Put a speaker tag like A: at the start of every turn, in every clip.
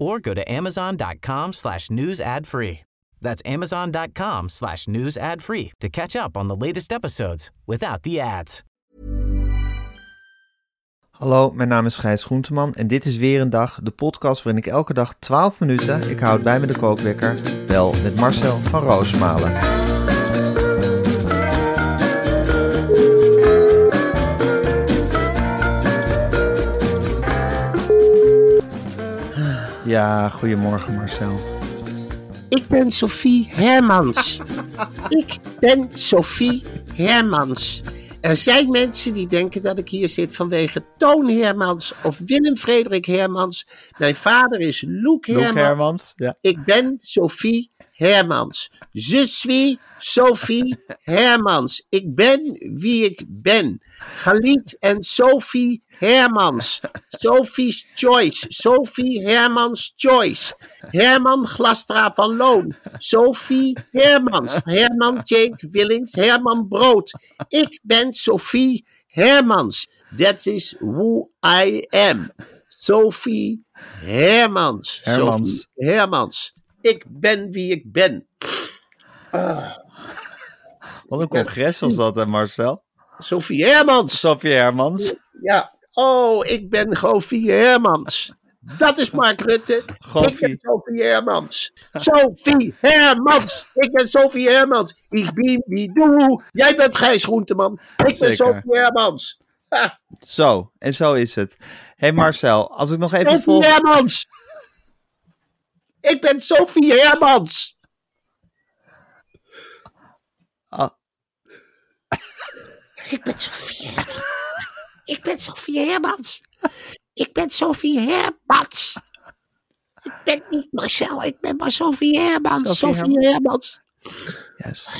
A: or go to amazon.com slash news ad free. That's amazon.com slash news ad free to catch up on the latest episodes without the ads.
B: Hallo, mijn naam is Gijs Groenteman en dit is weer een dag, de podcast waarin ik elke dag 12 minuten, ik houd bij me de kookwekker, bel met Marcel van Roosmalen. Ja, goedemorgen Marcel.
C: Ik ben Sophie Hermans. ik ben Sophie Hermans. Er zijn mensen die denken dat ik hier zit vanwege Toon Hermans of Willem Frederik Hermans. Mijn vader is Loek Hermans.
B: Hermans. Ja.
C: Ik ben Sophie Hermans. Je suis Sophie Hermans. Ik ben wie ik ben. Galit en Sophie Hermans. Sophie's Choice. Sophie Hermans Choice. Herman Glastra van Loon. Sophie Hermans. Herman Jake Willings. Herman Brood. Ik ben Sophie Hermans. That is who I am. Sophie Hermans.
B: Hermans.
C: Sophie Hermans. Ik ben wie ik ben.
B: Wat een congres was dat, hè Marcel?
C: Sophie Hermans.
B: Sophie Hermans.
C: Ja. Oh, ik ben Sophie Hermans. Dat is Mark Rutte. Ik ben Sophie Hermans. Sophie Hermans. Ik ben Sophie Hermans. Ik ben wie doe. Jij bent Gijs Groenteman. Ik ben
B: Zeker.
C: Sophie Hermans. Ha,
B: Zo, en zo is het. Hé hey Marcel, als ik nog even
C: Sophie
B: volg...
C: Hermans. Ik ben Sophie Hermans.
B: Ah.
C: Ik ben Sophie Hermans. Ik ben Sophie Hermans. Ik ben Sophie Hermans. Ik ben niet Marcel, ik ben maar Sophie Hermans.
B: Sophie
C: Sophie, Hermans.
B: Juist.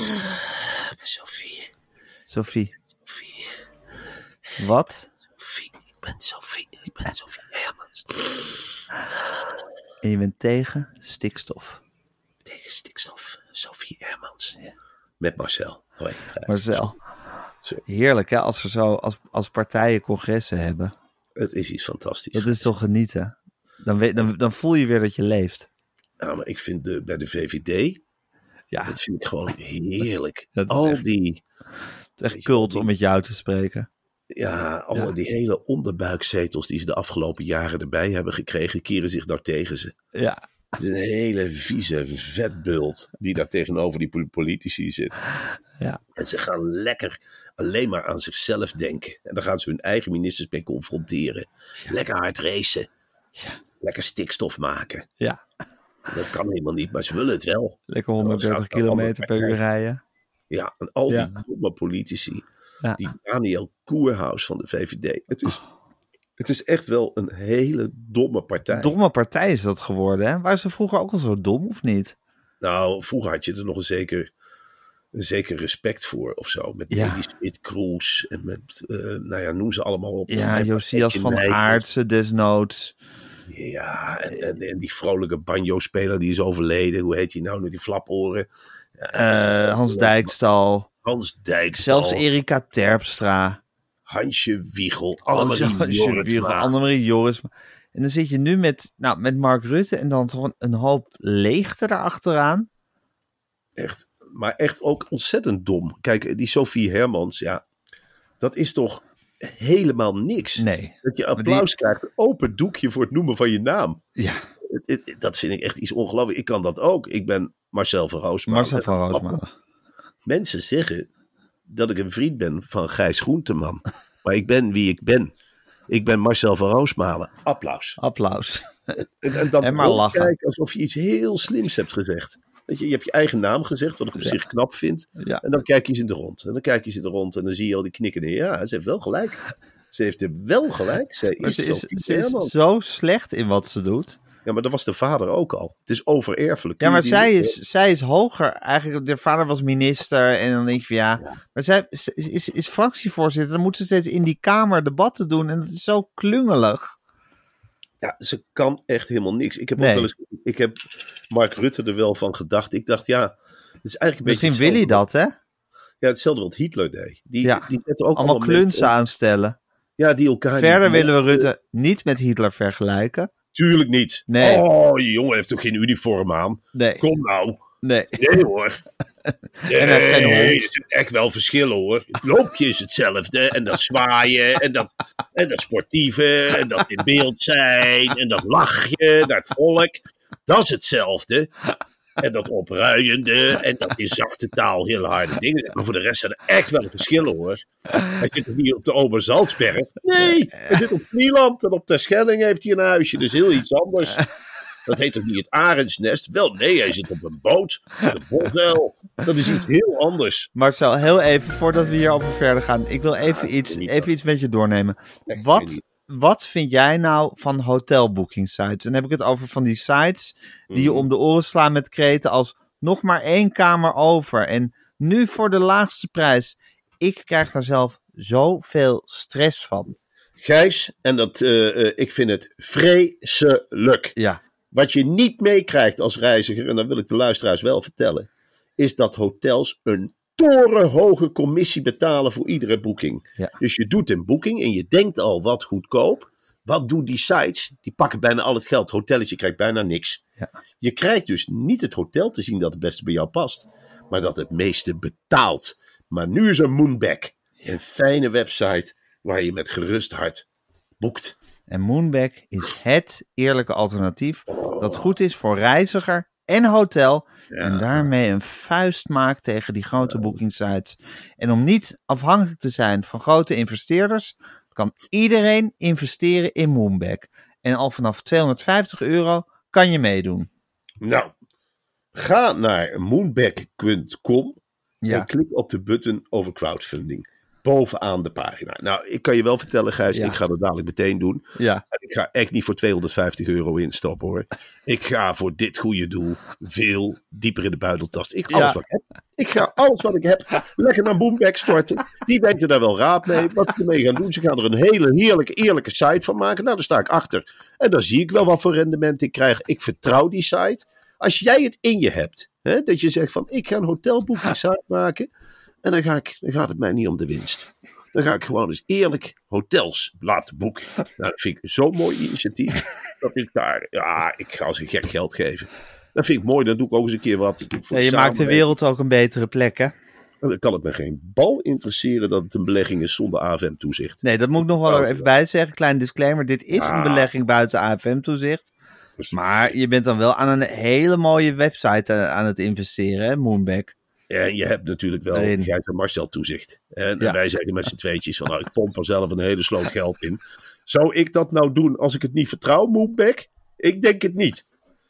C: Ben Sophie.
B: Sophie,
C: Sophie.
B: wat?
C: Sophie. Ik ben Sophie. Ik ben Sophie Hermans.
B: En je bent tegen stikstof.
C: Tegen stikstof. Sophie Hermans. Met Marcel. Hoi.
B: Marcel. Heerlijk hè, als, er zo, als, als partijen congressen hebben.
C: Het is iets fantastisch.
B: Dat is toch genieten. Dan, weet, dan, dan voel je weer dat je leeft.
C: Nou, maar ik vind de, bij de VVD,
B: Ja,
C: dat vind ik gewoon heerlijk. Al
B: echt-
C: die,
B: het is echt cult om met jou te spreken.
C: ja, al
B: Ja.
C: die hele onderbuikzetels die ze de afgelopen jaren erbij hebben gekregen, keren zich nou tegen ze.
B: Ja,
C: Het is een hele vieze vetbult die daar tegenover die pol- politici zit.
B: ja.
C: En ze gaan lekker alleen maar aan zichzelf denken. En dan gaan ze hun eigen ministers mee confronteren. Lekker hard racen.
B: Ja.
C: Lekker stikstof maken.
B: ja.
C: Dat kan helemaal niet, maar ze willen het wel.
B: Lekker
C: Dat
B: 130
C: gaat dan
B: kilometer per uur rijden.
C: Ja, en al die domme politici. Die Daniel Koerhuis van de VVD. Het is, het is echt wel een hele domme partij.
B: Domme partij is dat geworden, hè? Waren ze vroeger ook al zo dom, of niet?
C: Nou, vroeger had je er nog een zeker, een zeker respect voor of zo. Met
B: Ja.
C: Smit Kroes en met, eh, nou ja, noem ze allemaal op.
B: Ja, Josias van. Aartsen desnoods.
C: Ja, en, en, en die vrolijke banjo-speler die is overleden. Hoe heet die nou met die flaporen? Ja,
B: eh, Hans Dijkstal.
C: Hans Dijkstal.
B: Zelfs Erika Terpstra.
C: Hansje Wiegel.
B: Oh. Wiegel, Annemarie Joris. En dan zit je nu met, nou, met Mark Rutte en dan toch een, hoop leegte erachteraan.
C: Echt, maar echt ook ontzettend dom. Kijk, die Sophie Hermans, ja, dat is toch helemaal niks.
B: Nee.
C: Dat je
B: die-
C: applaus krijgt, een open doekje voor het noemen van je naam.
B: Ja,
C: Het- het- dat vind ik echt iets ongelooflijk. Ik kan dat ook. Ik ben Marcel van Roosmalen.
B: Marcel van Roosmalen.
C: Mensen zeggen dat ik een vriend ben van Gijs Groenteman. Maar ik ben wie ik ben. Ik ben Marcel van Roosmalen. Applaus.
B: Applaus.
C: En, en dan
B: En maar lachen.
C: kijken alsof je iets heel slims hebt gezegd. Weet je, je hebt je eigen naam gezegd, wat ik op zich knap vind.
B: Ja.
C: En dan kijk je ze in de rond. En dan kijk je ze in de rond en dan zie je al die knikken. Ja, ze heeft wel gelijk. Ze heeft er wel gelijk. Is,
B: ze is, ze zo slecht in wat ze doet.
C: Ja, maar dat was de vader ook al. Het is overerfelijk.
B: Ja, maar
C: die-
B: zij is, zij is hoger. Eigenlijk, de vader was minister. En dan denk je van ja. Maar zij is, is, is fractievoorzitter. Dan moet ze steeds in die Kamer debatten doen. En dat is zo klungelig.
C: Ja, ze kan echt helemaal niks. Ik heb
B: Nee.
C: ook wel eens... Ik heb Mark Rutte er wel van gedacht. Ik dacht, ja... Het is eigenlijk een
B: Misschien wil hij dat, hè?
C: Ja, hetzelfde wat Hitler deed. Die,
B: Ja.
C: die ook
B: Allemaal klunsen
C: mensen-
B: aanstellen.
C: Ja, die elkaar...
B: Verder willen we Rutte niet met Hitler vergelijken.
C: Tuurlijk niet.
B: Nee.
C: Oh, die jongen heeft toch geen uniform aan?
B: Nee.
C: Kom nou.
B: Nee.
C: Nee hoor. Nee,
B: En heeft geen hond.
C: er zitten echt wel verschillen hoor. Het loopje is hetzelfde. En dat zwaaien. En dat, en dat sportieve. En dat in beeld zijn. En dat lachje naar het volk. Dat is hetzelfde. En dat opruiende. En dat in zachte taal heel harde dingen. Maar voor de rest zijn er echt wel verschillen hoor. Hij zit niet op de Oberzaltsberg? Nee, hij zit op Vlieland. En op Terschelling heeft hij een huisje. Dus heel iets anders. Dat heet toch niet het arendsnest? Wel, nee, hij zit op een boot. De. Dat is iets heel anders.
B: Marcel, heel even voordat we hierover verder gaan. Ik wil even, iets, even iets met je doornemen.
C: Echt
B: Wat. Wat vind jij nou van hotelbooking sites? En dan heb ik het over van die sites die je om de oren slaan met kreten als nog maar één kamer over. En nu voor de laagste prijs. Ik krijg daar zelf zoveel stress van.
C: Gijs, en dat, eh, eh, ik vind het vreselijk.
B: Ja,
C: Wat je niet meekrijgt als reiziger, en dat wil ik de luisteraars wel vertellen, is dat hotels een torenhoge commissie betalen voor iedere boeking.
B: Ja.
C: Dus je doet een boeking en je denkt al wat goedkoop. Wat doen die sites? Die pakken bijna al het geld. Hotelletje krijgt bijna niks.
B: Ja.
C: Je krijgt dus niet het hotel te zien dat het beste bij jou past, maar dat het meeste betaalt. Maar nu is er Moonback, een fijne website waar je met gerust hart boekt.
B: en Moonback is het eerlijke alternatief dat goed is voor reiziger en hotel. En daarmee een vuist maakt tegen die grote boekingsites. En om niet afhankelijk te zijn van grote investeerders, kan iedereen investeren in Moonback. En al vanaf 250 euro kan je meedoen.
C: Nou, ga naar moonback.com
B: Ja.
C: en klik op de button over crowdfunding. Bovenaan de pagina. Nou, ik kan je wel vertellen, Gijs,
B: Ja.
C: ik ga dat dadelijk meteen doen.
B: Ja.
C: Ik ga echt niet voor 250 euro instoppen hoor. Ik ga voor dit goede doel veel dieper in de buideltast. Ik, alles
B: Ja.
C: wat ik heb. Ik ga alles wat ik heb lekker naar Boomback storten. Die denken daar wel raad mee. Wat ze ermee gaan doen. Ze gaan er een hele heerlijke, eerlijke site van maken. Nou, daar sta ik achter. En dan zie ik wel wat voor rendement ik krijg. Ik vertrouw die site. Als jij het in je hebt, hè, dat je zegt van ik ga een hotelboeking site maken. En dan, ga ik, dan gaat het mij niet om de winst. Dan ga ik gewoon eens eerlijk hotels laten boeken. Nou, dat vind ik zo'n mooi initiatief. Dat ik daar, ja, ik ga ze gek geld geven. Dat vind ik mooi. Dan doe ik ook eens een keer wat.
B: Ja, je maakt de wereld ook een betere plek, hè?
C: En dan kan het me geen bal interesseren dat het een belegging is zonder AFM-toezicht.
B: Nee, dat moet ik nog wel er even bij zeggen. Klein disclaimer. Dit is een belegging buiten AFM-toezicht. Maar je bent dan wel aan een hele mooie website eh, aan het investeren, hè, Moonback.
C: En je hebt natuurlijk wel. Gijs en Marcel toezicht. En
B: Ja.
C: wij zeggen met z'n tweetjes van, nou, ik pomp er zelf een hele sloot geld in. Zou ik dat nou doen als ik het niet vertrouw, Moonback? Ik denk het niet.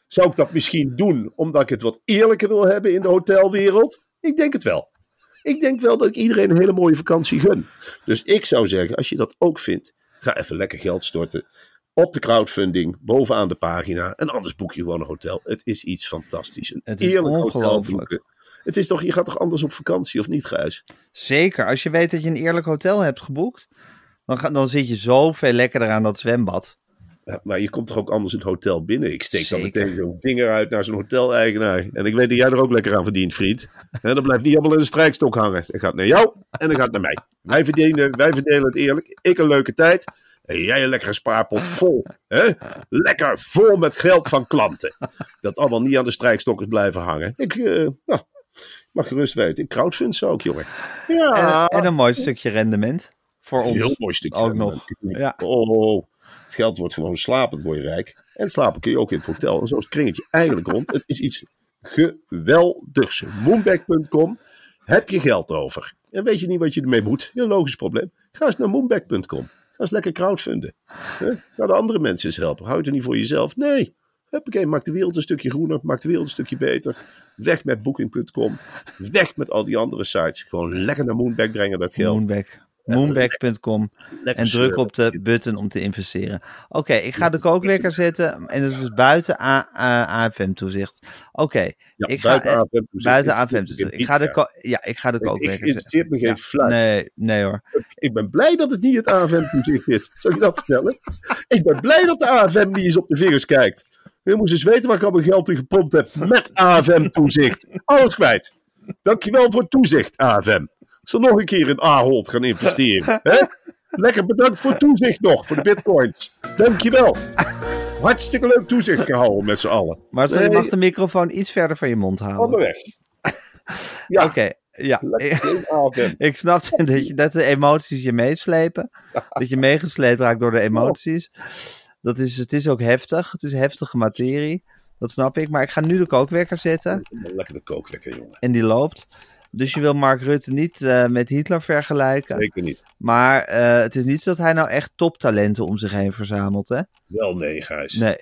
C: Zou ik dat misschien doen omdat ik het wat eerlijker wil hebben in de hotelwereld? Ik denk het wel. Ik denk wel dat ik iedereen een hele mooie vakantie gun. Dus ik zou zeggen, als je dat ook vindt, ga even lekker geld storten op de crowdfunding, bovenaan de pagina. En anders boek je gewoon een hotel. Het is iets fantastisch. Een
B: Het is
C: eerlijk hotel
B: ongelooflijk.
C: Het is toch, je gaat toch anders op vakantie of niet, Gijs?
B: Zeker. Als je weet dat je een eerlijk hotel hebt geboekt, dan, ga- dan zit je zoveel lekkerder aan dat zwembad.
C: Ja, maar je komt toch ook anders het hotel binnen? Ik steek dan meteen zo'n vinger uit naar zo'n hoteleigenaar. En ik weet dat jij er ook lekker aan verdient, vriend. En dat blijft niet allemaal in de strijkstok hangen. Het gaat naar jou en dan gaat naar mij. Wij verdelen, wij verdelen het eerlijk. Ik een leuke tijd. En jij een lekkere spaarpot vol. Hè? Lekker vol met geld van klanten. Dat allemaal niet aan de strijkstokkers blijven hangen. Ik eh, nou, mag gerust weten. Ik crowdfund ze ook, jongen. Ja,
B: En, en een mooi stukje rendement voor ons.
C: heel mooi stukje.
B: ook nog. Ja.
C: Oh, het geld wordt gewoon slapend, word je rijk. En slapen kun je ook in het hotel. En zo is het kringetje eigenlijk rond. Het is iets geweldigs. Moonback.com. Heb je geld over? En weet je niet wat je ermee moet? Heel logisch probleem. Ga eens naar moonback.com. Ga eens lekker crowdfunden. Ga de andere mensen eens helpen. Houd er niet voor jezelf. Nee. Huppakee, maak de wereld een stukje groener. Maak de wereld een stukje beter. Weg met Booking.com. Weg met al die andere sites. Gewoon lekker naar Moonback brengen dat geld.
B: Moonback. Moonback.com. En druk op de button om te investeren. Oké, ik ga de kookwekker zetten. En dat is dus buiten AFM-toezicht. Oké,
C: Ja,
B: ik ga
C: buiten
B: eh, buiten
C: Ik-
B: AFM-toezicht.
C: ik-
B: Ik ga de,
C: ja.
B: ik ga de
C: Ik- ik
B: kookwekker
C: interesseert me
B: zetten.
C: geen fluit.
B: Nee, nee hoor.
C: Ik ben blij dat het niet het AFM-toezicht is. Ik je dat vertellen? Ik ben blij dat de AFM niet eens op de vingers kijkt. Je moest eens weten waar ik al mijn geld in gepompt heb met AFM-toezicht. Alles kwijt. Dankjewel voor het toezicht, AFM. Ik zal nog een keer in Ahold gaan investeren. Hè? Lekker bedankt voor toezicht nog, voor de bitcoins. Dankjewel. Hartstikke leuk toezicht gehouden met z'n allen.
B: Maar je
C: Nee,
B: mag de microfoon iets verder van je mond
C: Van de
B: houden.
C: weg. Ja,
B: Oké, ja. ik snap dat, je, dat de emoties je meeslepen. Dat je meegesleept raakt door de emoties. Dat is, het is ook heftig. Het is heftige materie. Dat snap ik. Maar ik ga nu de kookwekker zetten.
C: Lekker de kookwekker, jongen.
B: En die loopt. Dus je wil Mark Rutte niet eh, met Hitler vergelijken.
C: Zeker niet.
B: Maar eh, het is niet zo dat hij nou echt toptalenten om zich heen verzamelt, hè?
C: Wel nee, Gijs.
B: Nee.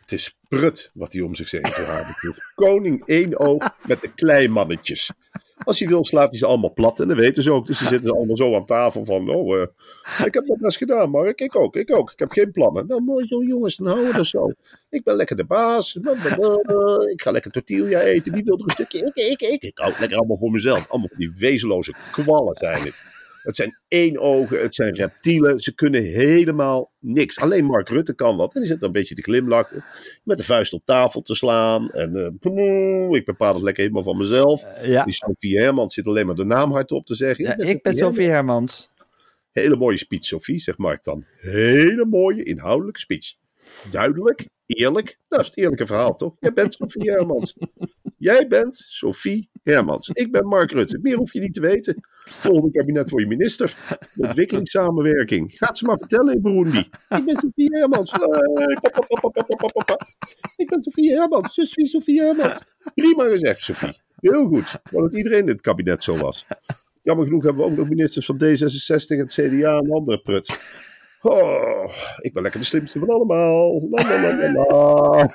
C: Het is prut wat hij om zich heen verzamelt. Koning één oog met de kleimannetjes. Als hij wil, slaat hij ze allemaal plat. En dat weten ze ook. Dus die zitten allemaal zo aan tafel van... Oh, eh, ik heb dat best gedaan, Mark. Ik ook, ik ook. Ik heb geen plannen. Nou, mooi zo, jongens. Dan houden we dat zo. Ik ben lekker de baas. Ik ga lekker tortilla eten. Wie wil er een stukje? Ik, ik, ik. Ik hou lekker allemaal voor mezelf. Allemaal die wezenloze kwallen zijn het. Het zijn éénogen, het zijn reptielen. Ze kunnen helemaal niks. Alleen Mark Rutte kan wat. En die zit dan een beetje te glimlachen. Met de vuist op tafel te slaan. En eh, ik bepaal het lekker helemaal van mezelf.
B: Ja,
C: Die Sofie Hermans zit alleen maar de naam hardop te zeggen.
B: ja ik ben Sofie Hermans.
C: Hele mooie speech, Sofie, zegt Mark dan. Hele mooie inhoudelijke speech. Duidelijk, eerlijk. Dat is het eerlijke verhaal, toch? Jij bent Sofie Hermans. Jij bent Sofie Hermans. Ik ben Mark Rutte. Meer hoef je niet te weten. Volgende kabinet voor je minister. Ontwikkelingssamenwerking. Gaat ze maar vertellen in Burundi. Ik ben Sofie Hermans. Ik ben Sofie Hermans. Zus wie Sofie Hermans. Prima gezegd, Sofie. Heel goed. Want iedereen in het kabinet zo was. Jammer genoeg hebben we ook nog ministers van D66, en het CDA en andere prut. Oh, ik ben lekker de slimste van allemaal. La, la, la.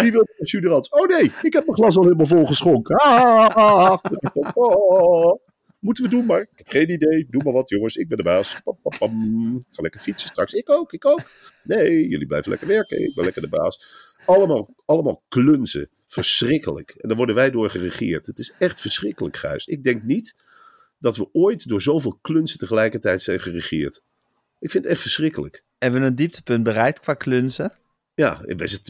C: Wie wil een juderans? Oh nee, ik heb mijn glas al helemaal vol geschonken. Ah, ah, ah. Oh. Moeten we doen, maar ik heb geen idee. Doe maar wat, jongens. Ik ben de baas. Ik ga lekker fietsen straks. Ik ook, ik ook. Nee, jullie blijven lekker werken. Ik ben lekker de baas. Allemaal, allemaal klunzen. Verschrikkelijk. En daar worden wij door geregeerd. Het is echt verschrikkelijk, Gijs. Ik denk niet dat we ooit door zoveel klunzen tegelijkertijd zijn geregeerd. Ik vind het echt verschrikkelijk.
B: Hebben we een dieptepunt bereikt qua klunzen?
C: Ja,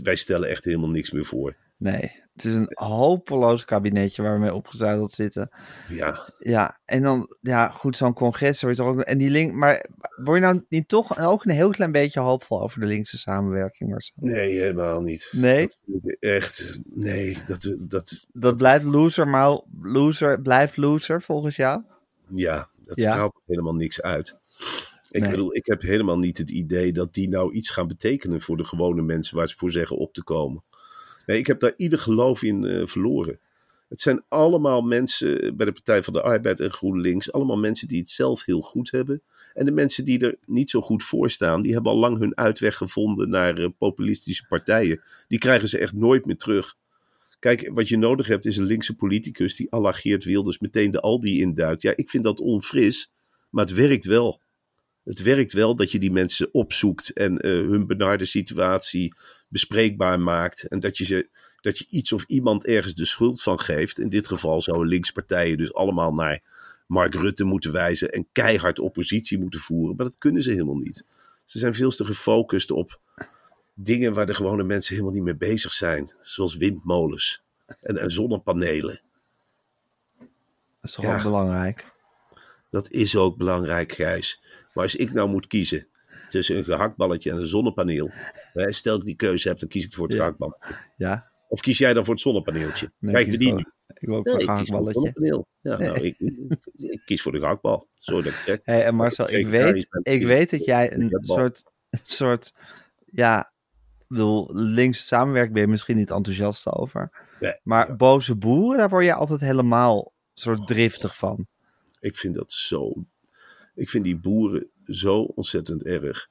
C: wij, stellen echt helemaal niks meer voor.
B: Nee, het is een hopeloos kabinetje waar we mee opgezadeld zitten.
C: Ja,
B: Ja, en dan, ja, goed, zo'n congres ook. En die link, maar word je nou niet toch ook een heel klein beetje hoopvol over de linkse samenwerking? Marcel?
C: nee, helemaal niet.
B: Nee?
C: Dat echt, nee, dat, dat,
B: Dat blijft loser, maar loser, blijft loser volgens jou?
C: ja, dat
B: Ja.
C: straalt helemaal niks uit. Ik
B: Nee.
C: bedoel, ik heb helemaal niet het idee dat die nou iets gaan betekenen voor de gewone mensen waar ze voor zeggen op te komen. Nee, ik heb daar ieder geloof in eh, verloren. Het zijn allemaal mensen bij de Partij van de Arbeid en GroenLinks, allemaal mensen die het zelf heel goed hebben. En de mensen die er niet zo goed voor staan, die hebben al lang hun uitweg gevonden naar eh, populistische partijen. Die krijgen ze echt nooit meer terug. Kijk, wat je nodig hebt is een linkse politicus die à la Geert Wilders meteen de Aldi induikt. Ja, ik vind dat onfris, maar het werkt wel. Het werkt wel dat je die mensen opzoekt en eh, hun benarde situatie bespreekbaar maakt. En dat je, ze, dat je iets of iemand ergens de schuld van geeft. In dit geval zouden linkspartijen dus allemaal naar Mark Rutte moeten wijzen en keihard oppositie moeten voeren. Maar dat kunnen ze helemaal niet. Ze zijn veel te gefocust op dingen waar de gewone mensen helemaal niet mee bezig zijn. Zoals windmolens en, en zonnepanelen.
B: Dat is toch
C: Ja.
B: ook belangrijk?
C: Dat is ook belangrijk, Gijs. Maar als ik nou moet kiezen tussen een gehaktballetje en een zonnepaneel. Hè, stel ik die keuze heb, dan kies ik voor het
B: Ja.
C: gehaktballetje.
B: Ja,
C: Of kies jij dan voor het zonnepaneeltje?
B: Nee,
C: we
B: kies
C: die nu?
B: ik wil ook
C: Nee,
B: voor
C: het
B: gehaktballetje.
C: Ja, nou, ik, ik kies voor de gehaktbal. Sorry dat ik.
B: Hey, en Marcel, ik weet, ik weet dat jij een
C: gehaktbal.
B: soort, soort, ja, bedoel, links samenwerking ben je misschien niet enthousiast over. Maar
C: ja.
B: boze boeren, daar word je altijd helemaal soort driftig van.
C: Ik vind dat zo. Ik vind die boeren zo ontzettend erg.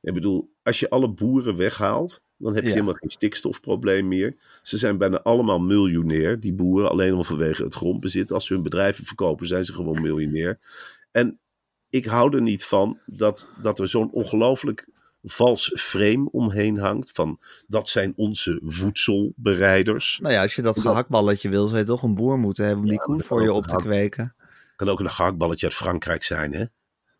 C: Ik bedoel, als je alle boeren weghaalt, dan heb je
B: Ja.
C: helemaal geen stikstofprobleem meer. Ze zijn bijna allemaal miljonair, die boeren, alleen al vanwege het grondbezit. Als ze hun bedrijven verkopen, zijn ze gewoon miljonair. En ik hou er niet van dat, dat er zo'n ongelooflijk vals frame omheen hangt. Van dat zijn onze voedselbereiders.
B: Nou ja, als je dat gehaktballetje wil, zou je toch een boer moeten hebben om die koe voor je op te kweken.
C: Kan ook een gehaktballetje uit Frankrijk zijn, hè?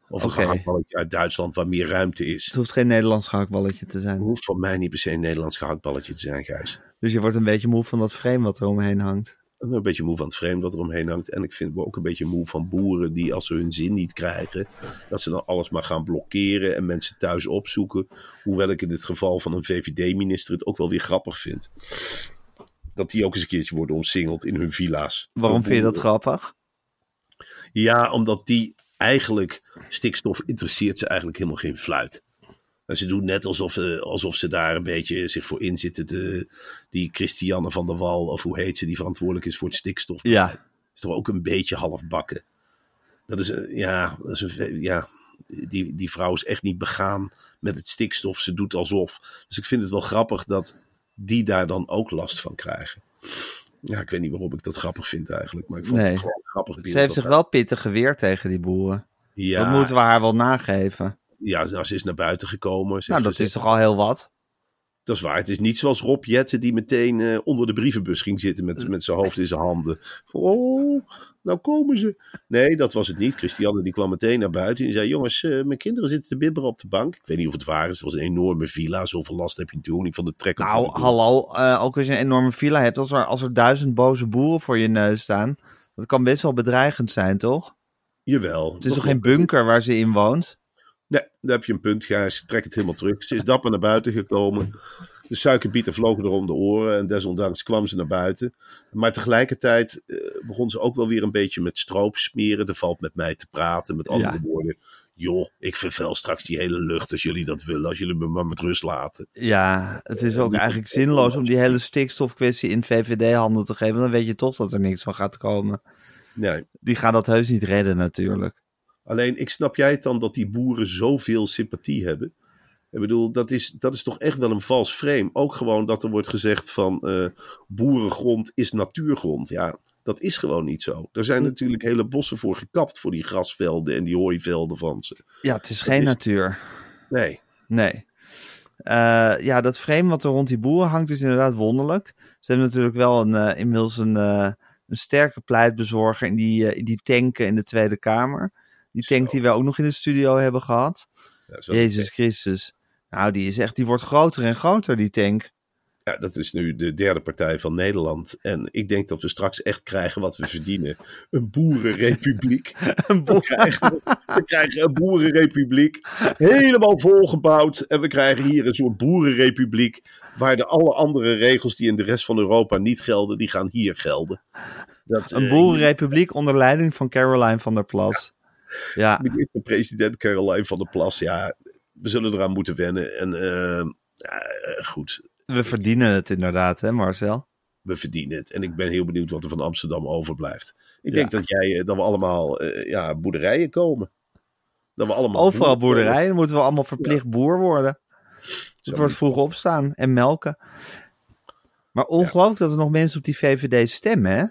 C: Of een gehaktballetje uit Duitsland waar meer ruimte is.
B: Het hoeft geen Nederlands gehaktballetje te
C: Het
B: zijn.
C: hoeft voor mij niet per se een Nederlands gehaktballetje te zijn, Gijs.
B: Dus je wordt een beetje moe van dat frame wat er omheen hangt.
C: Een beetje moe van het frame dat er omheen hangt. En ik vind me ook een beetje moe van boeren die als ze hun zin niet krijgen, dat ze dan alles maar gaan blokkeren en mensen thuis opzoeken. Hoewel ik in het geval van een VVD-minister het ook wel weer grappig vind. Dat die ook eens een keertje worden omsingeld in hun villa's.
B: Waarom vind je dat grappig?
C: Ja, omdat die eigenlijk, stikstof interesseert ze eigenlijk helemaal geen fluit. En ze doen net alsof, eh, alsof ze daar een beetje zich voor inzitten. De, die Christiane van der Wal, of hoe heet ze, die verantwoordelijk is voor het stikstof.
B: Ja.
C: Is toch ook een beetje halfbakken. Dat is, een- ja, dat is een, ja die, die vrouw is echt niet begaan met het stikstof. Ze doet alsof. Dus ik vind het wel grappig dat die daar dan ook last van krijgen. Ja, ik weet niet waarom ik dat grappig vind eigenlijk. Maar ik vond
B: Nee.
C: het gewoon grappig
B: Ze heeft zich wel pittig geweerd tegen die boeren.
C: Ja,
B: Dat moeten we haar wel nageven.
C: Ja, nou, ze is naar buiten gekomen. Ze
B: Nou, dat
C: gezegd-
B: is toch al heel wat?
C: Dat is waar. Het is niet zoals Rob Jetten die meteen eh, onder de brievenbus ging zitten met, met zijn hoofd in zijn handen. Oh, nou komen ze. Nee, dat was het niet. Christiane die kwam meteen naar buiten en zei: Jongens, eh, mijn kinderen zitten te bibberen op de bank. Ik weet niet of het waar is. Het was een enorme villa. Zoveel last heb je toen niet van de trekker.
B: Nou,
C: de-
B: hallo. eh, ook als je een enorme villa hebt, als er, als er duizend boze boeren voor je neus staan. Dat kan best wel bedreigend zijn, toch?
C: Jawel.
B: Het is toch geen bunker waar ze in woont?
C: Nee, daar heb je een punt, Gijs. Trek het helemaal terug. Ze is dapper naar buiten gekomen. De suikerbieten vlogen er om de oren en desondanks kwam ze naar buiten. Maar tegelijkertijd eh, begon ze ook wel weer een beetje met stroop smeren. Er valt met mij te praten, met andere
B: Ja.
C: woorden. Joh, ik vervuil straks die hele lucht als jullie dat willen. Als jullie me maar met rust laten.
B: Ja, het is ook
C: niet-
B: eigenlijk zinloos om die hele stikstofkwestie in VVD-handen te geven. Dan weet je toch dat er niks van gaat komen.
C: Nee.
B: Die gaan dat heus niet redden natuurlijk.
C: Alleen, ik snap jij het dan dat die boeren zoveel sympathie hebben? Ik bedoel, dat is, dat is toch echt wel een vals frame. Ook gewoon dat er wordt gezegd van eh, boerengrond is natuurgrond. Ja, dat is gewoon niet zo. Er zijn natuurlijk hele bossen voor gekapt voor die grasvelden en die hooivelden van ze.
B: Ja, het is geen
C: is-
B: natuur.
C: Nee,
B: Nee. Eh, ja, dat frame wat er rond die boeren hangt is inderdaad wonderlijk. Ze hebben natuurlijk wel een, eh, inmiddels een, een sterke pleitbezorger in die, in die tanken in de Tweede Kamer. Die tank die we ook nog in de studio hebben gehad. Jezus Christus. Nou, die is echt, die wordt groter en groter, die tank.
C: Ja, dat is nu de derde partij van Nederland. En ik denk dat we straks echt krijgen wat we verdienen. Een boerenrepubliek.
B: Een
C: We krijgen, we krijgen een boerenrepubliek. Helemaal volgebouwd. En we krijgen hier een soort boerenrepubliek. Waar de alle andere regels die in de rest van Europa niet gelden, die gaan hier gelden. Dat,
B: Een
C: eh,
B: boerenrepubliek onder leiding van Caroline van der Plas. Ja,
C: Minister-president Caroline van der Plas. Ja, we zullen eraan moeten wennen. En eh, ja, eh, goed,
B: we verdienen het inderdaad, hè Marcel?
C: we verdienen het. En ik ben heel benieuwd wat er van Amsterdam overblijft. Ik
B: Ja.
C: denk dat, jij, eh, dat we allemaal eh, ja, boerderijen komen. Dat we allemaal
B: Overal boerderijen, dan moeten we allemaal verplicht boer worden. Het wordt vroeg opstaan en melken. Maar ongelooflijk dat er nog mensen op die VVD stemmen, hè?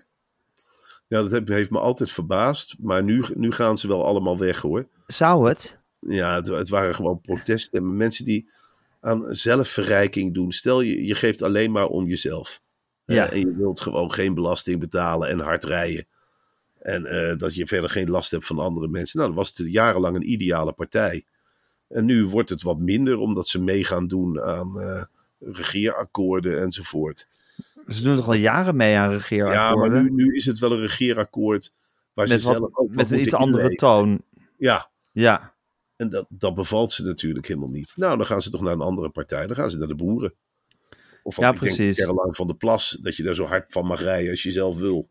C: Ja, dat heeft me altijd verbaasd. Maar nu, nu gaan ze wel allemaal weg hoor.
B: Zou het?
C: Ja, het, het waren gewoon proteststemmen. Mensen die aan zelfverrijking doen. Stel je, je geeft alleen maar om jezelf. En je wilt gewoon geen belasting betalen en hard rijden. En eh, dat je verder geen last hebt van andere mensen. Nou, dan was het jarenlang een ideale partij. En nu wordt het wat minder omdat ze mee gaan doen aan eh, regeerakkoorden enzovoort.
B: Ze doen toch al jaren mee aan
C: Ja,
B: regeerakkoorden?
C: maar nu, nu is het wel een regeerakkoord waar
B: met
C: ze
B: wat-
C: zelf ook
B: met een iets andere toon.
C: Ja,
B: Ja,
C: En dat, dat bevalt ze natuurlijk helemaal niet. Nou, dan gaan ze toch naar een andere partij. Dan gaan ze naar de boeren. Of
B: Ja,
C: ik denk
B: precies.
C: Caroline van der Plas, dat je daar zo hard van mag rijden als je zelf wil.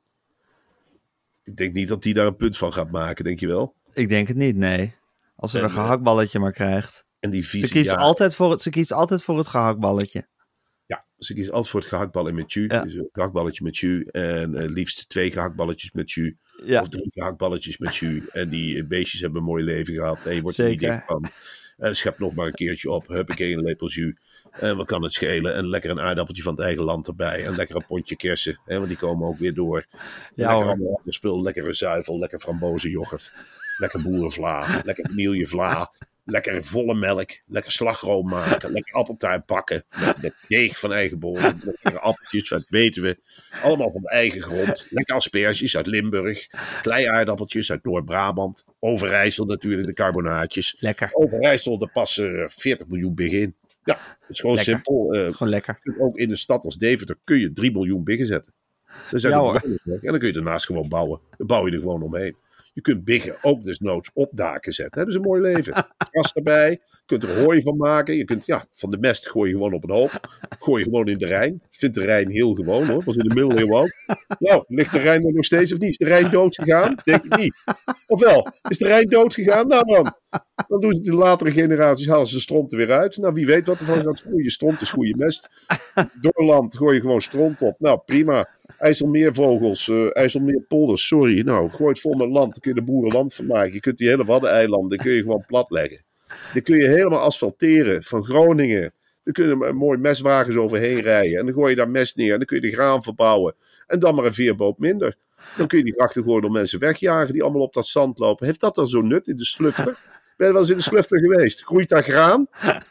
C: Ik denk niet dat die daar een punt van gaat maken, denk je wel?
B: ik denk het niet, nee. Als ze
C: En,
B: een
C: eh,
B: gehaktballetje maar krijgt.
C: En die
B: Ze
C: visie,
B: kiest,
C: ja,
B: altijd voor het, ze kiest altijd voor het gehaktballetje.
C: Ja, ze kiest altijd voor het gehaktbal en met jus.
B: Ja.
C: Dus een gehaktballetje met jus en eh, liefst twee gehaktballetjes met jus.
B: Ja.
C: Of drie gehaktballetjes met jus. En die beestjes hebben een mooi leven gehad. En je wordt er niet dik van. En schep nog maar een keertje op. Huppakee, een lepel jus. En wat kan het schelen? En lekker een aardappeltje van het eigen land erbij. En lekker een pondje kersen. Hè, want die komen ook weer door.
B: Ja,
C: lekker spul. Lekkere zuivel. Lekker frambozenyoghurt. Lekker boerenvla. Lekker vanillevla. Lekker volle melk. Lekker slagroom maken. Lekker appeltuin bakken. Met, met deeg van eigen bodem. Lekkere appeltjes uit Betuwe. Allemaal van de eigen grond. Lekker asperges uit Limburg. Klei aardappeltjes uit Noord-Brabant. Overijssel natuurlijk, de carbonaatjes.
B: Lekker.
C: Overijssel, daar passen 40 miljoen biggen in. Ja, het is gewoon
B: Lekker.
C: simpel. Eh,
B: is gewoon lekker.
C: ook in een stad als Deventer kun je 3 miljoen biggen zetten. Dan
B: Ja, hoor.
C: En dan kun je daarnaast gewoon bouwen. Dan bouw je er gewoon omheen. Je kunt biggen ook desnoods op daken zetten. Hebben ze een mooi leven. Gras erbij. Je kunt er hooi van maken. Je kunt, ja, van de mest gooi je gewoon op een hoop. Gooi je gewoon in de Rijn. Ik vind de Rijn heel gewoon hoor. Was in de middeleeuwen ook. Nou, ligt de Rijn er nog steeds of niet? Is de Rijn dood gegaan? Denk ik niet. Ofwel, is de Rijn dood gegaan? Nou dan. Dan doen ze de latere generaties, halen ze de stront er weer uit. Nou, wie weet wat er van gaat groeien. Stront is goede mest. Doorland gooi je gewoon stront op. Nou, prima. IJsselmeervogels, eh IJsselmeerpolders, sorry. Nou, gooi het vol met land. Dan kun je de boeren land van maken. Je kunt die hele Waddeneilanden kun je gewoon platleggen. Dan kun je helemaal asfalteren van Groningen. Dan kunnen mooi meswagens overheen rijden. En dan gooi je daar mest neer. En dan kun je de graan verbouwen. En dan maar een veerboot minder. Dan kun je die grachten gewoon door mensen wegjagen die allemaal op dat zand lopen. Heeft dat dan zo'n nut in de slufter? Ben wel eens in de slufter geweest? Groeit daar graan?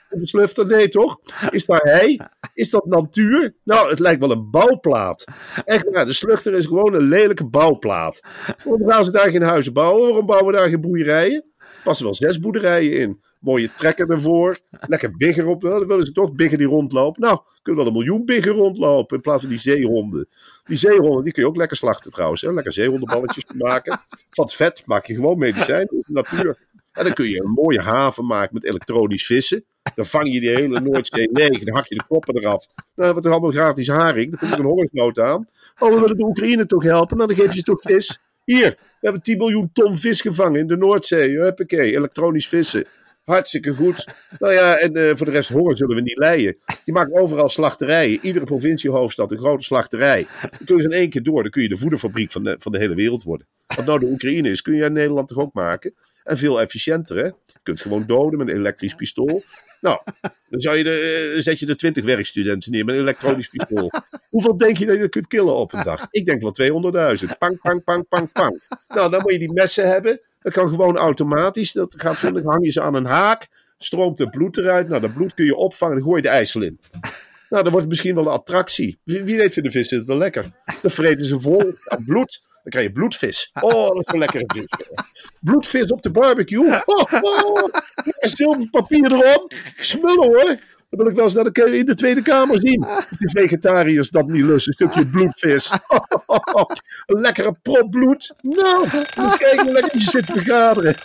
C: In de slufter? Nee, toch? Is daar hei? Is dat natuur? Nou, het lijkt wel een bouwplaat. Echt waar, de slufter is gewoon een lelijke bouwplaat. Waarom gaan ze daar geen huizen bouwen? Waarom bouwen we daar geen boerderijen? Er passen wel zes boerderijen in. Mooie trekker ervoor. Lekker bigger op. Nou, dan willen ze toch bigger die rondlopen. Nou, kunnen wel een miljoen bigger rondlopen in plaats van die zeehonden. Die zeehonden, die kun je ook lekker slachten trouwens. Hè? Lekker zeehondenballetjes maken. Van vet maak je gewoon medicijn natuur. En dan kun je een mooie haven maken met elektronisch vissen. Dan vang je die hele Noordzee leeg. Dan hak je de koppen eraf. Nou, we toch allemaal gratis haring. Dan komt er een hongersnood aan. Oh, we willen de Oekraïne toch helpen. Nou, dan geef je ze toch vis. Hier, we hebben 10 miljoen ton vis gevangen in de Noordzee. Huppakee, elektronisch vissen. Hartstikke goed. Nou ja, en eh, voor de rest honger zullen we niet leiden. Je maakt overal slachterijen. Iedere provinciehoofdstad een grote slachterij. Dan kun je ze in één keer door. Dan kun je de voederfabriek van de, van de hele wereld worden. Wat nou de Oekraïne is, kun je in Nederland toch ook maken? En veel efficiënter, hè? Je kunt gewoon doden met een elektrisch pistool. Nou, dan zou je de, eh, zet je er 20 werkstudenten neer met een elektronisch pistool. Hoeveel denk je dat je kunt killen op een dag? Ik denk wel 200.000. Pang, pang, pang, pang, pang. Nou, dan moet je die messen hebben. Dat kan gewoon automatisch. Dat gaat dan hang je ze aan een haak. Stroomt het bloed eruit. Nou, dat bloed kun je opvangen. Dan gooi je de ijsel in. Nou, dan wordt het misschien wel een attractie. Wie, weet vindt de vis het wel lekker. Dan vreten ze vol bloed. Dan krijg je bloedvis. Oh, dat is een lekkere vis. Bloedvis op de barbecue. Oh, oh. En zilverpapier erom. Smullen hoor. Dan wil ik wel eens naar de, in de Tweede Kamer zien. Of die vegetariërs dat niet lusten. Een stukje bloedvis. Een lekkere prop bloed. Nou, kijken hoe lekker je zit te vergaderen.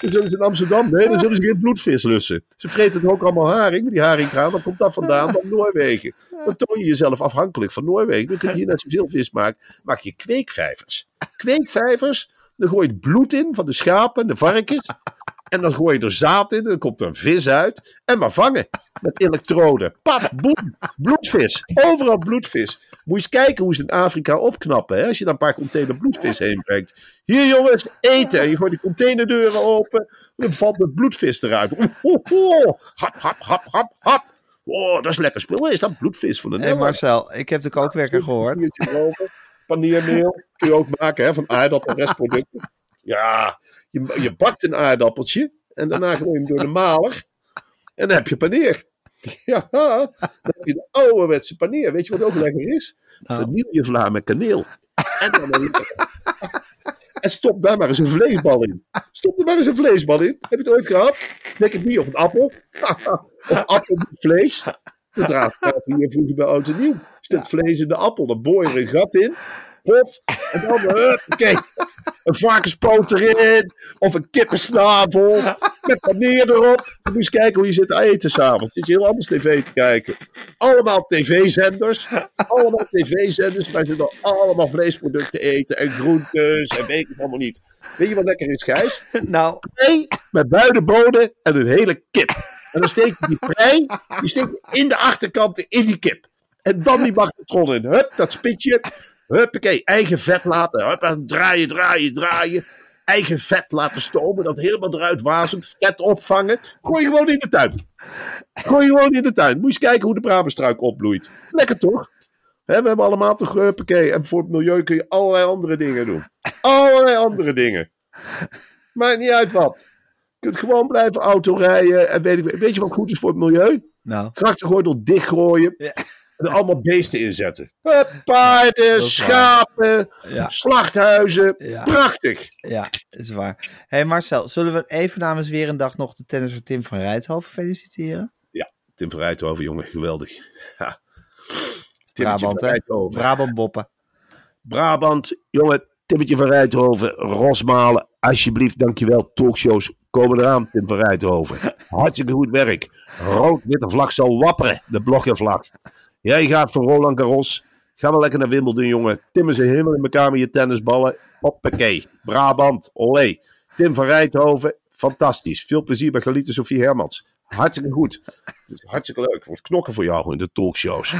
C: Dan zullen ze in Amsterdam, nee, dan zullen ze geen bloedvis lussen. Ze vreten ook allemaal haring, met die haringkraan. Waar komt dat vandaan? Van Noorwegen. Dan toon je jezelf afhankelijk van Noorwegen. Dan kun je hier net zoveel vis maken. Maak je kweekvijvers. Kweekvijvers, dan gooi je het bloed in van de schapen, de varkens. En dan gooi je er zaad in, dan komt er een vis uit. En maar vangen met elektroden. Paf, boem, bloedvis. Overal bloedvis. Moet je eens kijken hoe ze in Afrika opknappen. Hè? Als je daar een paar container bloedvis heen brengt. Hier jongens, eten. En je gooit die containerdeuren open. Dan valt het bloedvis eruit. Oh, oh, oh. Hap, hap, hap, hap, hap. Oh, dat is lekker spul. Is dat bloedvis van de Nederland?
B: Marcel, ik heb de kookwerker gehoord.
C: Papiertje erover. Paniermeel kun je ook maken hè, van aardappelrestproducten. Ja, je, je bakt een aardappeltje en daarna gooi je hem door de maler. En dan heb je paneer. Ja, dan heb je de ouderwetse paneer. Weet je wat ook lekker is?
B: Nou.
C: Vanillevla met kaneel. En dan En stop daar maar eens een vleesbal in. Stop er maar eens een vleesbal in. Heb je het ooit gehad? Leg het niet op een appel. of appel met vlees. Dat draagt hier vroeger bij oud en nieuw. Stuk vlees in de appel. Dan boor je er een gat in. Pof. En dan, huppakee. Een varkenspoot erin. Of een kippensnavel. Met paneer erop. Je eens kijken hoe je zit te eten s'avonds. Zit je heel anders tv te kijken. Allemaal tv-zenders. Allemaal tv-zenders. Wij zitten allemaal vleesproducten eten. En groentes. En weet ik allemaal niet. Weet je wat lekker is, Gijs?
B: Nou,
C: met buidenbonen en een hele kip. En dan steek je die prei, die steek je in de achterkant in die kip. En dan die magnetron in. Hup, dat spitje. Huppakee, eigen vet laten. Huppa, draaien, draaien, draaien. Eigen vet laten stomen, dat helemaal eruit wasemt. Vet opvangen. Gooi gewoon in de tuin. Gooi gewoon in de tuin. Moet je eens kijken hoe de Brabenstruik opbloeit. Lekker toch? We hebben allemaal toch huppakee. En voor het milieu kun je allerlei andere dingen doen. Allerlei andere dingen. Maakt niet uit wat. Je kunt gewoon blijven autorijden. En weet, ik, weet je wat goed is voor het milieu?
B: Nou,
C: Grachtengordel dichtgooien.
B: Ja.
C: En er allemaal beesten inzetten. Paarden, schapen,
B: Ja.
C: slachthuizen.
B: Ja.
C: Prachtig.
B: ja, is waar. Hé hey Marcel, zullen we even namens weer een dag nog de tennisser Tim van Rijthoven feliciteren?
C: Tim van Rijthoven, jongen, geweldig. Ja.
B: Brabant,
C: van? Rijthoven.
B: Brabant Boppen.
C: Brabant, jongen, Timmetje van Rijthoven, Rosmalen, alsjeblieft, dankjewel. Talkshows komen eraan, Tim van Rijthoven. Hartstikke goed werk. Rood-witte vlag zal wapperen, de bloggervlag. Jij gaat voor Roland Garros. Ga maar lekker naar Wimbledon, jongen. Timmen ze helemaal in elkaar met je tennisballen. Hoppakee. Brabant, olé. Tim van Rijthoven, fantastisch. Veel plezier bij Galite Sofie Hermans. Hartstikke goed. Is hartstikke leuk. Wordt knokken voor jou in de talkshows.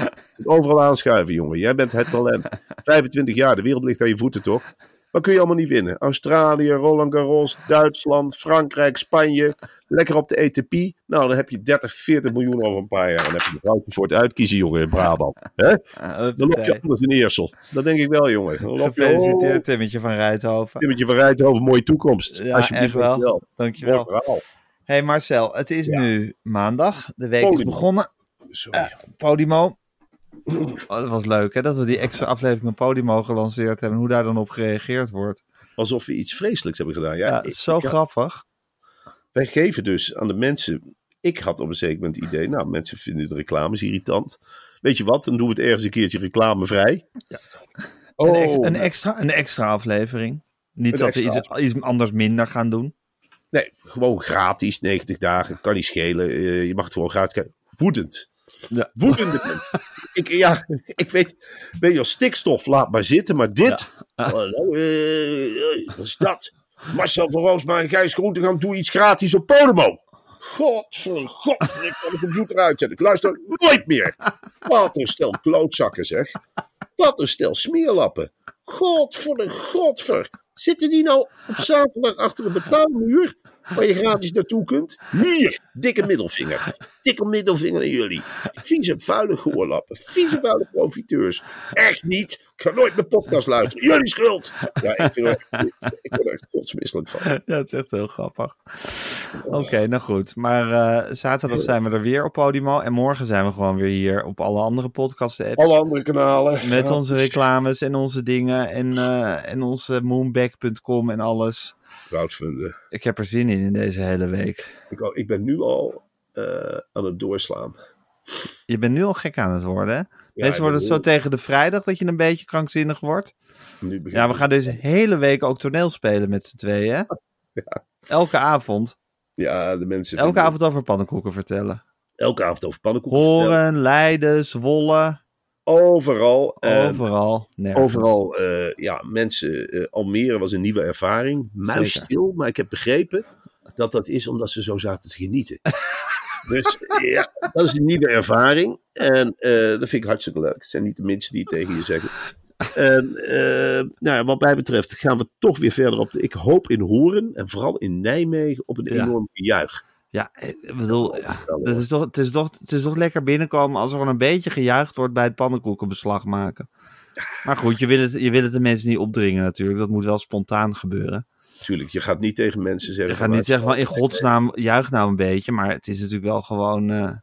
C: Overal aanschuiven, jongen. Jij bent het talent. 25 jaar, de wereld ligt aan je voeten, toch? Wat kun je allemaal niet winnen? Australië, Roland Garros, Duitsland, Frankrijk, Spanje. Lekker op de ATP. Nou, dan heb je 30, 40 miljoen over een paar jaar. En dan heb je ruimte voor het uitkiezen, jongen, in Brabant.
B: Uh,
C: Dan loop je anders in Eersel. Dat denk ik wel, jongen. Dan loop je,
B: Gefeliciteerd
C: oh,
B: Timmetje van Rijthoven.
C: Timmetje van Rijthoven, mooie toekomst.
B: Ja,
C: Alsjeblieft,
B: echt wel.
C: dankjewel. Mooi
B: Dankjewel.
C: verhaal.
B: hey Marcel, het is nu maandag. De week is begonnen.
C: Sorry.
B: Podimo. Oh, dat was leuk hè, dat we die extra aflevering met Podimo gelanceerd hebben. en Hoe daar dan op gereageerd wordt.
C: Alsof we iets vreselijks hebben gedaan. Ja,
B: Ja, het is zo grappig.
C: Wij geven dus aan de mensen. Ik had op een zeker moment het idee. Nou, mensen vinden de reclames irritant. Weet je wat? Dan doen we het ergens een keertje reclamevrij. Oh,
B: Een, ex- een, extra, een extra aflevering. Niet
C: Een
B: dat we iets, iets anders minder gaan doen.
C: Nee, gewoon gratis, 90 dagen. Kan niet schelen. Eh, je mag het gewoon gratis kijken. Woedend.
B: Ja.
C: Woedende mensen. ik, ja, ik weet, weet je, stikstof laat maar zitten, maar dit. Oh, nou, eh, eh, wat is dat? Marcel van Roosma en Gijs Groentegang doen iets gratis op Podemo. Godver, godver, ik kan de computer uitzetten. Ik luister nooit meer. Wat een stel klootzakken zeg. Wat een stel smeerlappen. Godver de godver. Zitten die nou op zaterdag achter een betaalmuur waar je gratis naartoe kunt? Hier, dikke middelvinger. Dikke middelvinger aan jullie. Vieze vuile goorlappen. Vieze vuile profiteurs. Echt niet. Ik ga nooit mijn podcast luisteren. Jullie schuld. Ja, ik, vind er echt- ik word er echt kotsmisselijk van.
B: Ja, het is echt heel grappig. Oké, nou goed. Maar eh, zaterdag zijn we er weer op Podimo. En morgen zijn we gewoon weer hier op alle andere podcast-apps.
C: Alle andere kanalen.
B: Met
C: Ja,
B: onze reclames en onze dingen. En, eh, en onze moonback.com en alles.
C: crowdfunden.
B: Ik heb er zin in in deze hele week.
C: Ik, ik ben nu al eh, aan het doorslaan.
B: Je bent nu al gek aan het worden, hè? Meestal wordt het zo tegen de vrijdag dat je een beetje krankzinnig wordt.
C: Nu
B: Ja, we gaan deze hele week ook toneel spelen met z'n tweeën, hè? Elke avond.
C: Ja, de mensen.
B: Elke avond over pannenkoeken vertellen.
C: Elke avond over pannenkoeken. vertellen.
B: Horen, Leiden, Zwolle,
C: Overal. en
B: overal. Nergens.
C: Overal, eh, ja, mensen. eh, Almere was een nieuwe ervaring. Muisstil, maar ik heb begrepen dat dat is omdat ze zo zaten te genieten. dus ja, dat is een nieuwe ervaring. En eh, dat vind ik hartstikke leuk. Het zijn niet de mensen die het tegen je zeggen. En eh, nou ja, wat mij betreft gaan we toch weer verder op de. Ik hoop in Horen en vooral in Nijmegen op een enorm gejuich.
B: Ja, eh, ik bedoel, ja, dat is toch, het, is toch, het is toch lekker binnenkomen als er gewoon een beetje gejuicht wordt bij het pannenkoekenbeslag maken. Maar goed, je wil, het, je wil het de mensen niet opdringen natuurlijk. Dat moet wel spontaan gebeuren.
C: Tuurlijk, je gaat niet tegen mensen zeggen.
B: Je gaat niet zeggen van in godsnaam juich nou een beetje. Maar het is natuurlijk wel gewoon eh,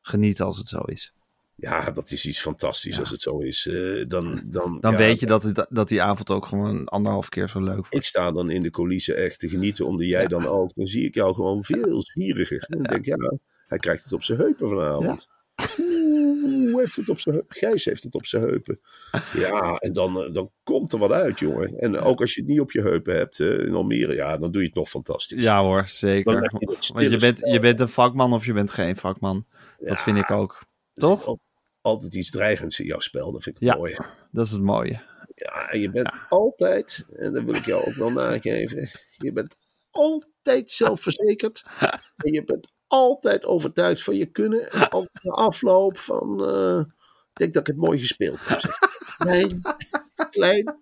B: genieten als het zo is.
C: Ja, dat is iets fantastisch als het zo is. Eh, dan dan,
B: Dan
C: ja,
B: weet je dat, het, dat die avond ook gewoon anderhalf keer zo leuk wordt.
C: Ik sta dan in de coulissen echt te genieten, omdat jij dan ook. Dan zie ik jou gewoon veel zwieriger. En dan denk ik, ja, hij krijgt het op zijn heupen vanavond. Oeh, heeft het op zijn heupen. Gijs heeft het op zijn heupen. Ja, en dan, eh, dan komt er wat uit, jongen. En ook als je het niet op je heupen hebt eh, in Almere, ja, dan doe je het nog fantastisch.
B: Ja hoor, zeker.
C: je
B: Want je bent, je bent een vakman of je bent geen vakman. Dat vind ik ook. toch?
C: al- Altijd iets dreigends in jouw spel, dat vind ik
B: Ja.
C: mooi.
B: Dat is het mooie.
C: Ja, je bent altijd, en dat wil ik jou ook wel nageven, je bent altijd zelfverzekerd. en je bent altijd overtuigd van je kunnen. En altijd de afloop van, eh, ik denk dat ik het mooi gespeeld heb. zeg. Nee, klein,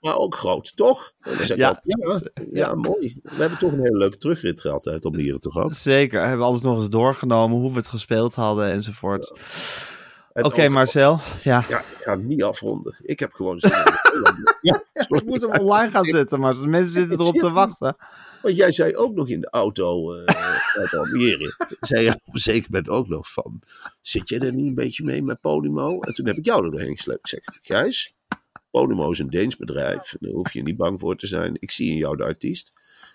C: maar ook groot, toch? En dan zeg ik
B: Ja.
C: altijd, ja, ja, mooi. We hebben toch een hele leuke terugrit gehad uit Almere, toch ook?
B: Zeker. We hebben alles nog eens doorgenomen, hoe we het gespeeld hadden enzovoort.
C: En
B: Oké, Marcel. Ja.
C: Ja, ik ga het niet afronden. Ik heb gewoon. Ja.
B: Ik moet hem online gaan zetten, maar de mensen zitten erop te wachten.
C: Want jij zei ook nog in de auto eh uit zei je op een zeker moment ook nog van... Zit jij er niet een beetje mee met Podimo? En toen heb ik jou er doorheen gesleept. Ik zeg, Gijs, Podimo is een Deens bedrijf. Daar hoef je niet bang voor te zijn. Ik zie in jou de artiest.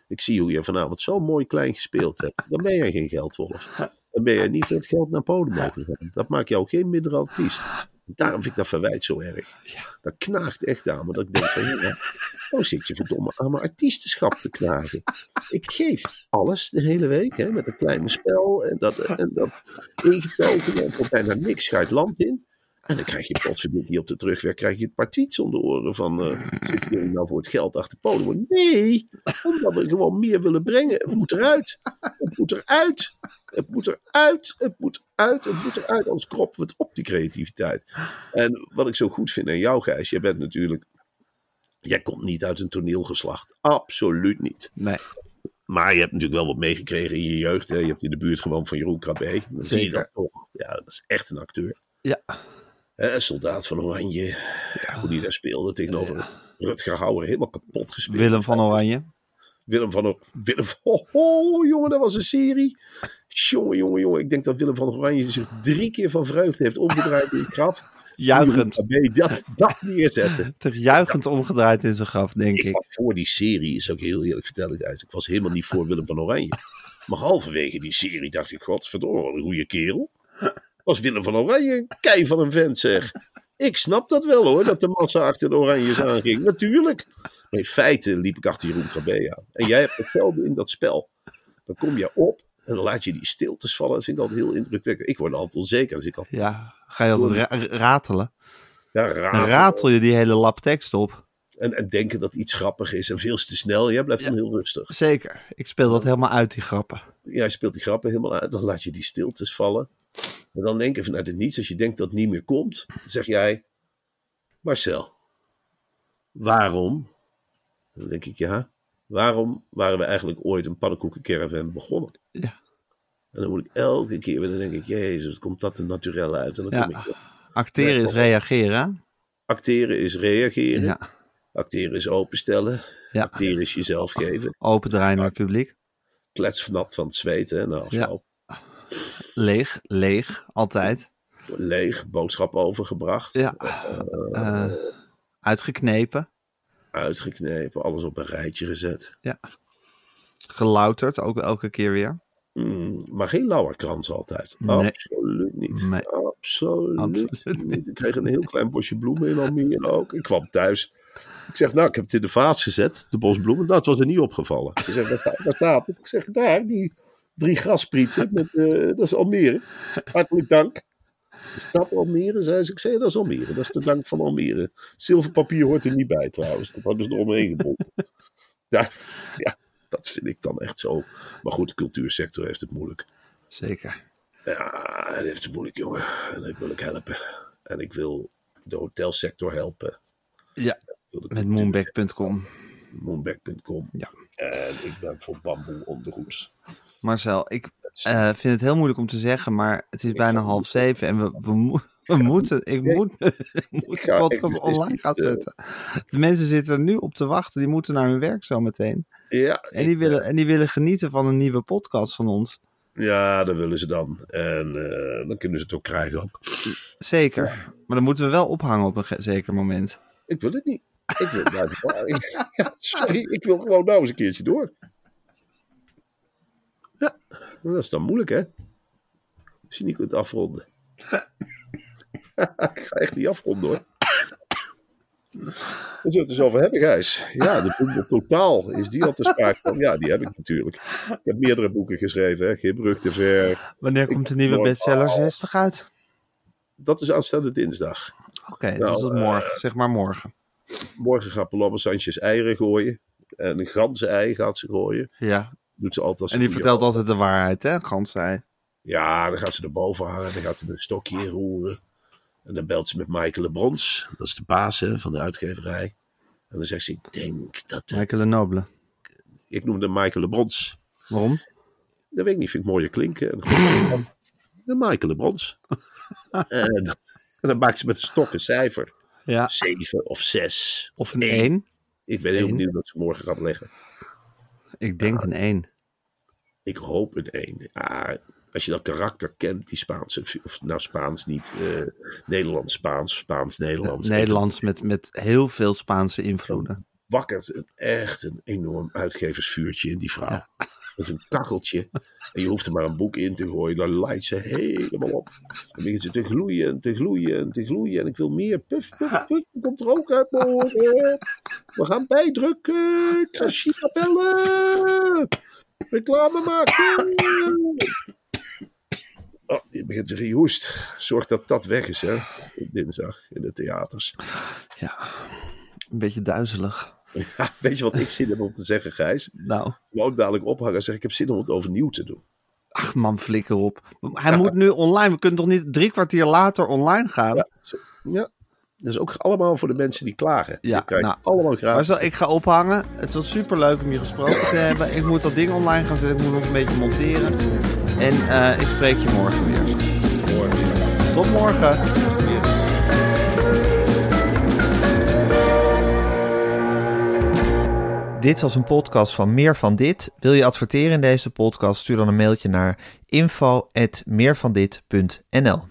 C: Ik zie hoe je vanavond zo mooi klein gespeeld hebt. Dan ben jij geen geldwolf. Dan ben jij niet het geld naar Podimo gegaan. Dat maakt jou geen minder artiest. Daarom vind ik dat verwijt zo erg. Dat knaagt echt aan me. Dat ik denk van, ja, nou zit je verdomme aan mijn artiestenschap te knagen. Ik geef alles de hele week, hè, met een kleine spel en dat, en dat ingetogen. En voor bijna niks ga je het land in. En dan krijg je potverdikkie op de terugweg, krijg je het paar tweets om de oren van, eh zitten jullie nou voor het geld achter podium? Nee, omdat we gewoon meer willen brengen. Het moet eruit. Het moet eruit. Het moet eruit. Het moet eruit. Het moet eruit. Anders kroppen we het op, die creativiteit. En wat ik zo goed vind aan jou, Gijs, jij bent natuurlijk, jij komt niet uit een toneelgeslacht. Absoluut niet.
B: Nee.
C: Maar je hebt natuurlijk wel wat meegekregen in je jeugd. Hè? Je hebt in de buurt gewoon van Jeroen Krabbe. Dan zie je dat toch. Ja, dat is echt een acteur.
B: Ja.
C: Hè, soldaat van Oranje. Ja, hoe die daar speelde tegenover Rutger Hauer. Helemaal kapot gespeeld.
B: Willem van Oranje.
C: Willem van Oranje. Willem van... Oh, oh, jongen, dat was een serie. Jongen, jongen, jongen. Ik denk dat Willem van Oranje zich drie keer van vreugde heeft omgedraaid in het graf.
B: Juichend.
C: Dat, dat neerzetten.
B: Ter juichend omgedraaid in zijn graf, denk
C: Ik
B: ik.
C: voor die serie, is ook heel eerlijk vertellen, guys. Ik was helemaal niet voor Willem van Oranje. Maar halverwege die serie dacht ik, godverdomme, wat een goede kerel. Was Willem van Oranje een kei van een vent, zeg. Ik snap dat wel hoor, dat de massa achter de Oranjes aanging. Natuurlijk. Maar in feite liep ik achter Jeroen aan. En jij hebt hetzelfde in dat spel. Dan kom je op en dan laat je die stiltes vallen. Dat vind ik altijd heel indrukwekkend. Ik word altijd onzeker. Dus ik
B: Ja, ga je altijd ra- ratelen.
C: ja,
B: Dan
C: raar.
B: ratel je die hele lap tekst op.
C: En, en denken dat iets grappig is en veel te snel. Jij blijft dan heel rustig.
B: Zeker. Ik speel dat helemaal uit, die grappen.
C: jij speelt die grappen helemaal uit, dan laat je die stiltes vallen. En dan denk je vanuit het niets, als je denkt dat het niet meer komt, zeg jij, Marcel, waarom? Dan denk ik, ja, waarom waren we eigenlijk ooit een pannenkoekencaravan begonnen?
B: Ja.
C: En dan moet ik elke keer weer, dan denk ik, jezus, komt dat er natuurlijk uit? En dan
B: Ja.
C: kom ik,
B: Acteren is reageren.
C: acteren is reageren,
B: Ja.
C: acteren is openstellen,
B: Ja.
C: acteren is jezelf geven,
B: Open draaien naar het publiek.
C: kletsvnat van het zweten en de afloop.
B: Leeg, leeg, altijd.
C: Leeg, boodschap overgebracht.
B: Ja. Eh, uitgeknepen,
C: uitgeknepen, alles op een rijtje gezet.
B: gelouterd, ook elke keer weer.
C: Mm, maar geen lauwerkrans altijd.
B: Nee.
C: Absoluut niet.
B: Nee.
C: Absoluut,
B: Absoluut
C: niet. Ik kreeg een heel klein bosje bloemen in Almere ook. Ik kwam thuis. Ik zeg, nou, ik heb het in de vaas gezet, de bosbloemen. Nou, het was er niet opgevallen. Ze zegt, waar staat het? Ik zeg, daar, die drie grasprieten, met, eh, dat is Almere. Hartelijk dank. Is dat Almere, zei ze. Ik zei, dat is Almere. Dat is de dank van Almere. Zilverpapier hoort er niet bij trouwens. Dat hebben ze eromheen gebonden. Ja, ja, dat vind ik dan echt zo. Maar goed, de cultuursector heeft het moeilijk.
B: Zeker.
C: Ja, het heeft het moeilijk, jongen. En ik wil ik helpen. En ik wil de hotelsector helpen.
B: Ja, met moonback.com.
C: Moonback.com.
B: Ja.
C: En ik ben voor bamboe ondergoed.
B: Marcel, ik eh, vind het heel moeilijk om te zeggen, maar het is bijna half zeven en we, we, mo- we moeten, ik moet, moet de
C: ga-
B: podcast
C: ik-
B: online gaan
C: eh,
B: zetten. De mensen zitten er nu op te wachten, die moeten naar hun werk zometeen.
C: Ja,
B: En die,
C: ik,
B: willen, en die willen genieten van een nieuwe podcast van ons.
C: ja, dat willen ze dan. En eh, dan kunnen ze het ook krijgen. Ook.
B: Zeker. Maar dan moeten we wel ophangen op een zeker moment.
C: Ik wil het niet. Ik wil sorry, ik wil gewoon nou eens een keertje door. Ja, dat is dan moeilijk, hè? Als je niet kunt afronden. ik ga echt niet afronden, hoor. We zullen het eens over hebben, Gijs. Ja, de boek totaal. Is die al te sprake van? Ja, die heb ik natuurlijk. Ik heb meerdere boeken geschreven, hè. Geen brug te ver.
B: Wanneer komt de nieuwe bestseller
C: Oh.
B: 60 uit?
C: Dat is aanstaande dinsdag.
B: Oké,
C: Nou,
B: dus dat morgen. Zeg maar morgen.
C: Morgen gaat Paloma Sanchez eieren gooien. En een ganzen-ei gaat ze gooien.
B: Ja.
C: Doet ze altijd als
B: En die vertelt altijd de waarheid, hè? Gans zei.
C: Ja, dan gaat ze erboven hangen. Dan gaat ze een stokje in roeren. En dan belt ze met Michael Lebrons. Dat is de baas hè, van de uitgeverij. En dan zegt ze, ik denk dat... het-
B: Michael de Nobele.
C: Ik noemde Michael Lebrons.
B: Waarom?
C: Dat weet ik niet, vind ik mooier klinken. En dan Michael Lebrons. en, dan- en dan maakt ze met een stok een cijfer.
B: Ja.
C: Zeven of zes.
B: Of een
C: Eén.
B: 1.
C: Ik ben heel benieuwd wat ze morgen gaat leggen.
B: Ik denk een 1.
C: Ik hoop een één. Ja, als je dat karakter kent, die Spaanse, of nou Spaans niet, eh Nederlands-Spaans, Spaans-Nederlands.
B: Nederlands met, met heel veel Spaanse invloeden.
C: wakkert een, echt een enorm uitgeversvuurtje in die vrouw. Met een kacheltje. En je hoeft er maar een boek in te gooien. Dan leidt ze helemaal op. Dan begint ze te gloeien en te gloeien en te gloeien. En ik wil meer. Puf, puf, puf. Er komt er ook uit mijn oren. We gaan bijdrukken. China bellen. Reclame maken. Oh, je begint te gehoest. Zorg dat dat weg is, hè. Op dinsdag in de theaters.
B: Ja, een beetje duizelig.
C: Ja, weet je wat ik zin heb om te zeggen, Gijs?
B: Nou,
C: ook dadelijk ophangen en zeg ik heb zin om het overnieuw te doen.
B: ach man, flikker op. Hij moet nu online. We kunnen toch niet drie kwartier later online gaan?
C: Ja. Dat is ook allemaal voor de mensen die klagen.
B: Ja, nou,
C: allemaal gratis.
B: Maar zo, ik ga ophangen. Het was super leuk om je gesproken te hebben. Ik moet dat ding online gaan zetten. Ik moet nog een beetje monteren. En eh, ik spreek je morgen weer.
C: Morgen.
B: Tot morgen. Dit was een podcast van Meer van Dit. Wil je adverteren in deze podcast? Stuur dan een mailtje naar info@meervandit.nl.